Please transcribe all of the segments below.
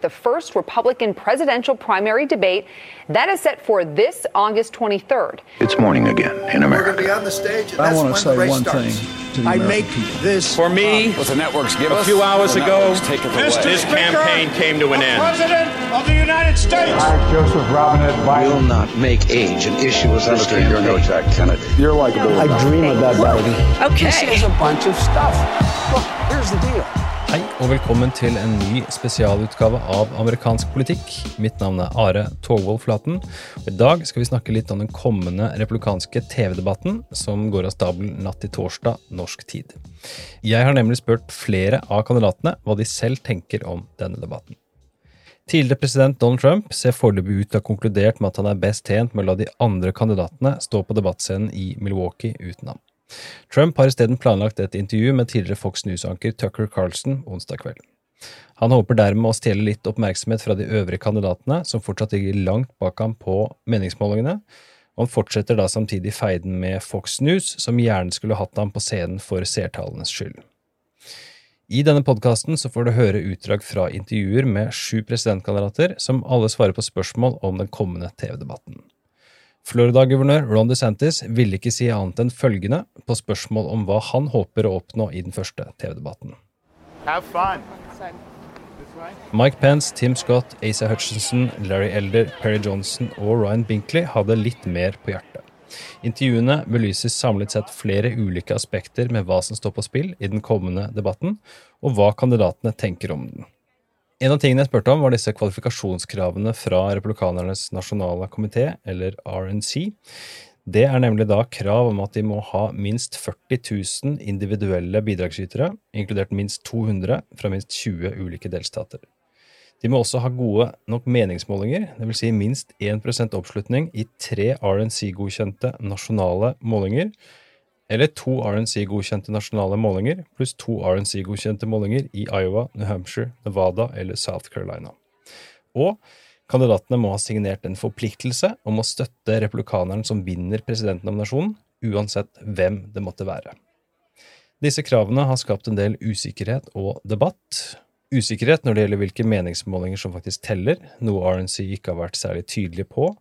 the first Republican presidential primary debate that is set for this August 23rd. It's morning again in America. We're going America. to be on the stage, and I want to say one starts. thing to the I American make people. this For me, What the networks give a few hours ago, networks take it this campaign came to an end. President of the United States. Joseph Robinette Biden. will not make age an issue as this Senator, you're no campaign. Jack Kennedy. You're likable. I dream of that Biden. This is a bunch of stuff. Look, here's the deal. Hei og velkommen til en ny spesialutgave av amerikansk politikk. Mitt navn er Are Togvold Flaten. I dag skal vi snakke litt om den kommende republikanske TV-debatten som går av stabelen natt til torsdag norsk tid. Jeg har nemlig spurt flere av kandidatene hva de selv tenker om denne debatten. Tidligere president Donald Trump ser foreløpig ut til å ha konkludert med at han er best tjent med å la de andre kandidatene stå på debattscenen i Milwaukee uten ham. Trump har isteden planlagt et intervju med tidligere Fox News-anker Tucker Carlson onsdag kveld. Han håper dermed å stjele litt oppmerksomhet fra de øvrige kandidatene, som fortsatt ligger langt bak ham på meningsmålingene, han fortsetter da samtidig feiden med Fox News, som gjerne skulle hatt ham på scenen for seertallenes skyld. I denne podkasten får du høre utdrag fra intervjuer med sju presidentkandidater, som alle svarer på spørsmål om den kommende TV-debatten. Florida-guvernør Ron DeSantis ville ikke si annet enn følgende på spørsmål om hva han håper å oppnå i den første TV-debatten. Mike Pence, Tim Scott, Asa Hutchinson, Larry Elder, Perry Johnson og Ryan Binkley hadde litt mer på hjertet. Intervjuene belyser samlet sett flere ulike aspekter med hva som står på spill i den kommende debatten, og hva kandidatene tenker om den. En av tingene jeg spurte om, var disse kvalifikasjonskravene fra Republikanernes nasjonale komité, eller RNC. Det er nemlig da krav om at de må ha minst 40 000 individuelle bidragsytere, inkludert minst 200 fra minst 20 ulike delstater. De må også ha gode nok meningsmålinger, dvs. Si minst 1% oppslutning i tre RNC-godkjente nasjonale målinger, eller to RNC-godkjente nasjonale målinger pluss to RNC-godkjente målinger i Iowa, New Hampshire, Nevada eller South Carolina. Og kandidatene må ha signert en forpliktelse om å støtte republikaneren som vinner presidentnominasjonen, uansett hvem det måtte være. Disse kravene har skapt en del usikkerhet og debatt. Usikkerhet når det gjelder hvilke meningsmålinger som faktisk teller, noe RNC ikke har vært særlig tydelig på,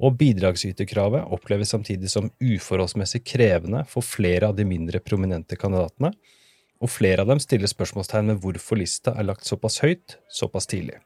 og bidragsyterkravet oppleves samtidig som uforholdsmessig krevende for flere av de mindre prominente kandidatene, og flere av dem stiller spørsmålstegn med hvorfor lista er lagt såpass høyt såpass tidlig.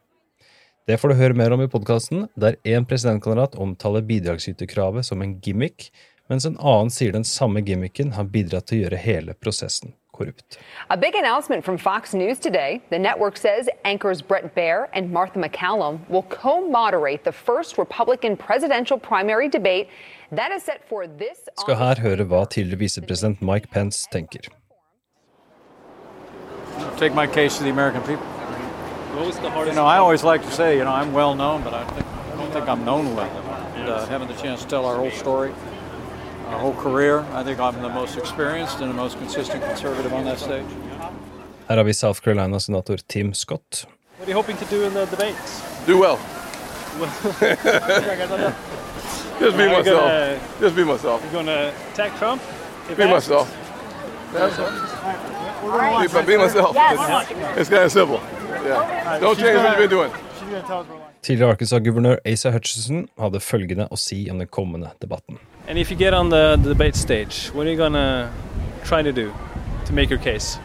Det får du høre mer om i podkasten, der én presidentkandidat omtaler bidragsyterkravet som en gimmick, mens en annen sier den samme gimmicken har bidratt til å gjøre hele prosessen korrupt. A big announcement from Fox News today. The network says anchors Bret Baier and Martha MacCallum will co moderate the first Republican presidential primary debate that is set for this Skal her høre hva tidligere visepresident Mike Pence tenker. take my case to the American people. You know, I always like to say, you know, I'm well known, but I, think, I don't think I'm known well. And uh, having the chance to tell our whole story, our whole career, I think I'm the most experienced and the most consistent conservative on that stage. Her har vi South Carolina-senator Tim Scott. What are you hoping to do in the debates? Do well. Just be myself. gonna- Just be myself. You're going to attack Trump? Be myself. That's all. Be, be myself. It's, it's kind of simple. Yeah. Don't change what you've been doing. Tidligere Arkansas-guvernør Asa Hutchinson hadde følgende å si om den kommende debatten. And if you get on the, the debate stage, what are you going to try to do to make your case?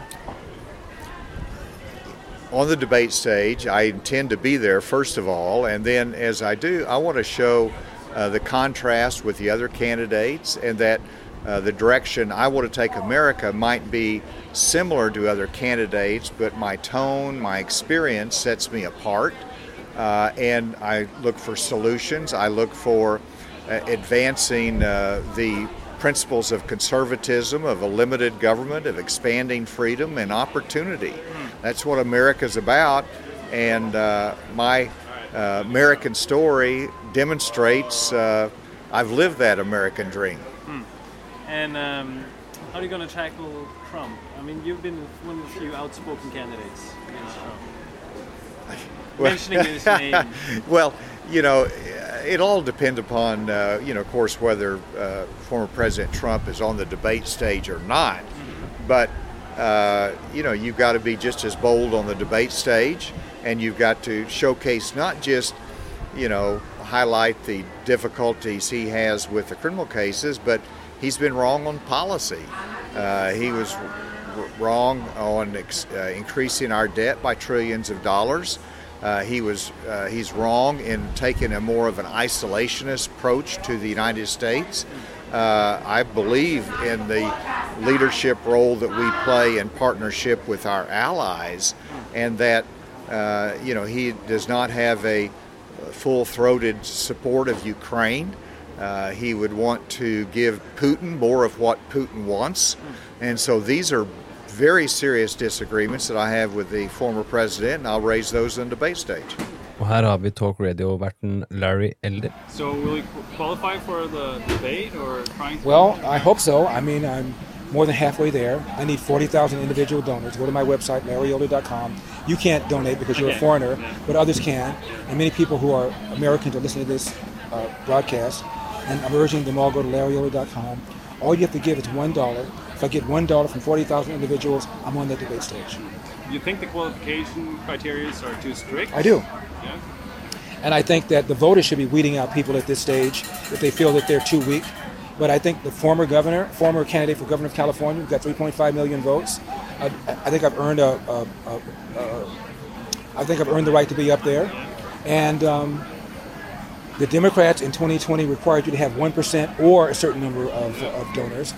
On the debate stage, I intend to be there first of all, and then as I do, I want to show uh, the contrast with the other candidates and that uh, the direction I want to take America might be similar to other candidates, but my tone, my experience sets me apart. Uh, and I look for solutions. I look for uh, advancing uh, the principles of conservatism, of a limited government, of expanding freedom and opportunity. That's what America's about. And uh, my uh, American story demonstrates uh, I've lived that American dream. And um, how are you going to tackle Trump? I mean, you've been one of the few outspoken candidates against Trump. Mentioning his name. well, you know, it all depends upon, uh, you know, of course, whether uh, former President Trump is on the debate stage or not. But, uh, you know, you've got to be just as bold on the debate stage and you've got to showcase not just, you know, highlight the difficulties he has with the criminal cases, but he's been wrong on policy. Uh, he was wrong on ex- uh, increasing our debt by trillions of dollars. Uh, he was uh, he's wrong in taking a more of an isolationist approach to the United States. Uh, I believe in the leadership role that we play in partnership with our allies, and that uh, you know he does not have a full-throated support of Ukraine. Uh, he would want to give Putin more of what Putin wants, and so these are very serious disagreements that I have with the former president, and I'll raise those on the debate stage. Og her har vi talk radio-verten Larry Elder. So will you qualify for the debate or trying to? Well, I hope so. I mean, I'm more than halfway there. I need 40,000 individual donors. Go to my website, larryelder.com. You can't donate because you're a foreigner, but others can. And many people who are Americans are listening to this uh, broadcast. And I'm urging them all go to larryelder.com. All you have to give is $1 if I get one dollar from forty thousand individuals, I'm on the debate stage. You think the qualification criteria are too strict? I do. Yeah. And I think that the voters should be weeding out people at this stage if they feel that they're too weak. But I think the former governor, former candidate for governor of California, got 3.5 million votes. I, I think I've earned a, a, a, a, I think I've earned the right to be up there. And um, the Democrats in 2020 required you to have 1% or a certain number of, of donors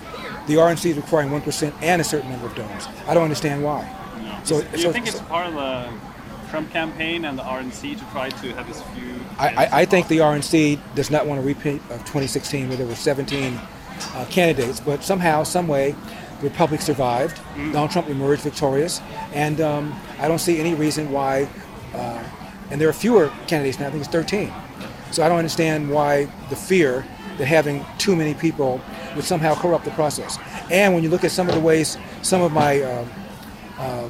the RNC is requiring 1% and a certain number of donors. I don't understand why. No. So, Do you so, think it's part of the Trump campaign and the RNC to try to have this few? I, I, I think the RNC does not want to repeat of 2016 where there were 17 uh, candidates, but somehow, some way, the Republic survived. Mm. Donald Trump emerged victorious, and um, I don't see any reason why. Uh, and there are fewer candidates now. I think it's 13. So I don't understand why the fear that having too many people would somehow corrupt the process. And when you look at some of the ways some of my uh, uh,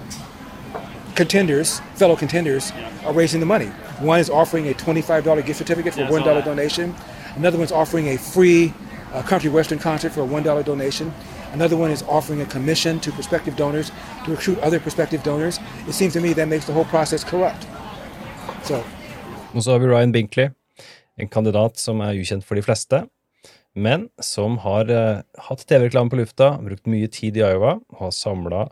contenders, fellow contenders, are raising the money. One is offering a $25 gift certificate for a $1 donation. Another one's offering a free uh, country western concert for a $1 donation. Another one is offering a commission to prospective donors to recruit other prospective donors. It seems to me that makes the whole process corrupt. So. Og så har vi Ryan Binkley, en kandidat som er ukjent for de fleste. men som har eh, hatt TV-reklame på lufta, brukt mye tid i Iowa og har samla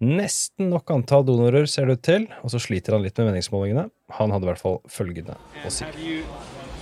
nesten nok antall donorer, ser det ut til, og så sliter han litt med meningsmålingene. Han hadde i hvert fall følgende å si.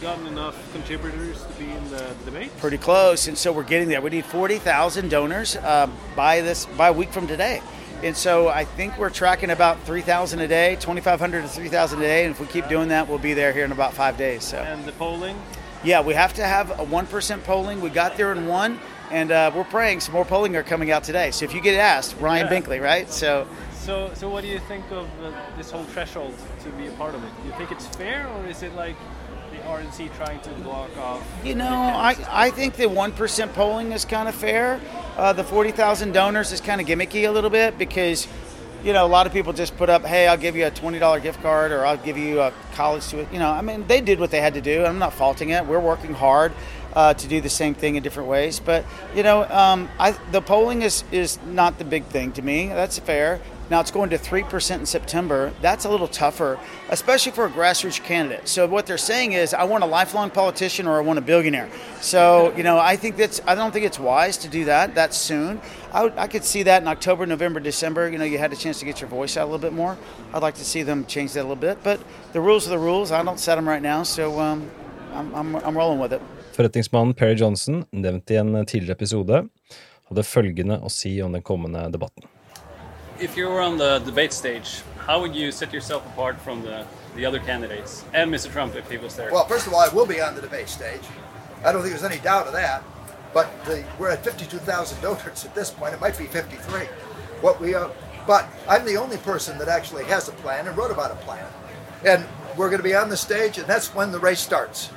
gotten enough contributors to be in the debate? Pretty close, and so we're getting there. We need 40,000 donors uh, by this by a week from today. And so I think we're tracking about 3,000 a day, 2,500 to 3,000 a day. And if we keep doing that, we'll be there here in about five days. So. And the polling? Yeah, we have to have a 1% polling. We got there in one, and uh, we're praying some more polling are coming out today. So if you get asked, Ryan yeah. Binkley, right? So, so, so what do you think of uh, this whole threshold to be a part of it? Do you think it's fair, or is it like RNC trying to block off? You know, I, I think the 1% polling is kind of fair. Uh, the 40,000 donors is kind of gimmicky a little bit because you know, a lot of people just put up, hey, I'll give you a $20 gift card or I'll give you a college to it. You know, I mean, they did what they had to do. I'm not faulting it. We're working hard uh, to do the same thing in different ways. But, you know, um, I, the polling is, is not the big thing to me. That's fair. Now it's going to 3% in September. That's a little tougher, especially for a grassroots candidate. So what they're saying is, I want a lifelong politician or I want a billionaire. So, you know, I think that's, I don't think it's wise to do that that soon. I, would, I could see that in October, November, December. You know, you had a chance to get your voice out a little bit more. I'd like to see them change that a little bit. But the rules are the rules. I don't set them right now. So um, I'm, I'm, I'm rolling with it. Forretningsmannen Perry Johnson, nevnt i en tidligere episode, hadde følgende å si om den kommende debatten. If you were on the debate stage, how would you set yourself apart from the, the other candidates and Mr. Trump if he was there? Well, first of all, I will be on the debate stage. I don't think there's any doubt of that. But the, we're at 52,000 donors at this point. It might be 53. What we are, but I'm the only person that actually has a plan and wrote about a plan. And we're going to be on the stage, and that's when the race starts.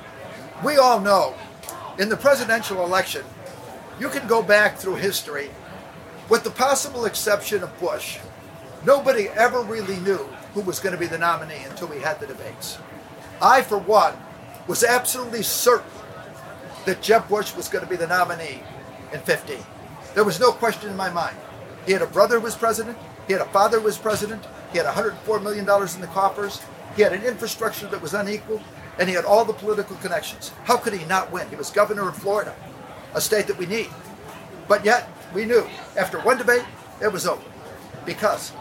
We all know in the presidential election, you can go back through history with the possible exception of Bush, nobody ever really knew who was going to be the nominee until we had the debates. I, for one, was absolutely certain that Jeb Bush was going to be the nominee in 15. There was no question in my mind. He had a brother who was president. He had a father who was president. He had $104 million in the coffers. He had an infrastructure that was unequal, and he had all the political connections. How could he not win? He was governor of Florida, a state that we need. But yet, we knew after one debate, it was over. Because,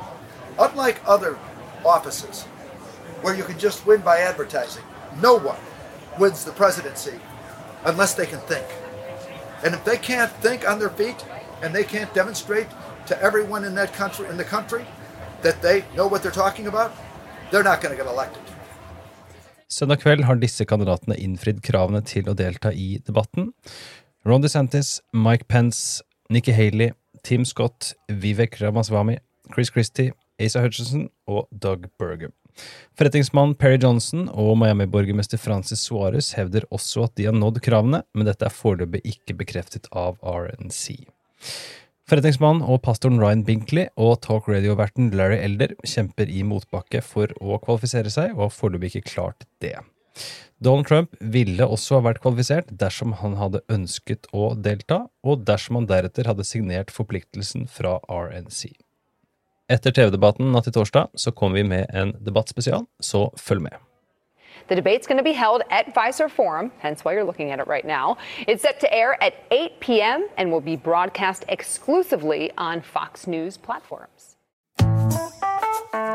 unlike other offices where you can just win by advertising, no one wins the presidency unless they can think. And if they can't think on their feet and they can't demonstrate to everyone in that country in the country that they know what they're talking about, they're not going to get elected. Søndag kveld har disse kandidatene innfridd kravene til å delta i debatten. Ron DeSantis, Mike Pence, Nikki Haley, Tim Scott, Vivek Ramaswamy, Chris Christie, Asa Hutchinson og Doug Berger. Forretningsmann Perry Johnson og Miami-borgermester Francis Suárez hevder også at de har nådd kravene, men dette er foreløpig ikke bekreftet av RNC. Forretningsmannen og pastoren Ryan Binkley og talk radio-verten Larry Elder kjemper i motbakke for å kvalifisere seg, og har foreløpig ikke klart det. Donald Trump ville også ha vært kvalifisert dersom han hadde ønsket å delta, og dersom han deretter hadde signert forpliktelsen fra RNC. Etter TV-debatten natt til torsdag så kommer vi med en debattspesial, så følg med. The debate's going to be held at Visor Forum, hence why you're looking at it right now. It's set to air at 8 p.m. and will be broadcast exclusively on Fox News platforms.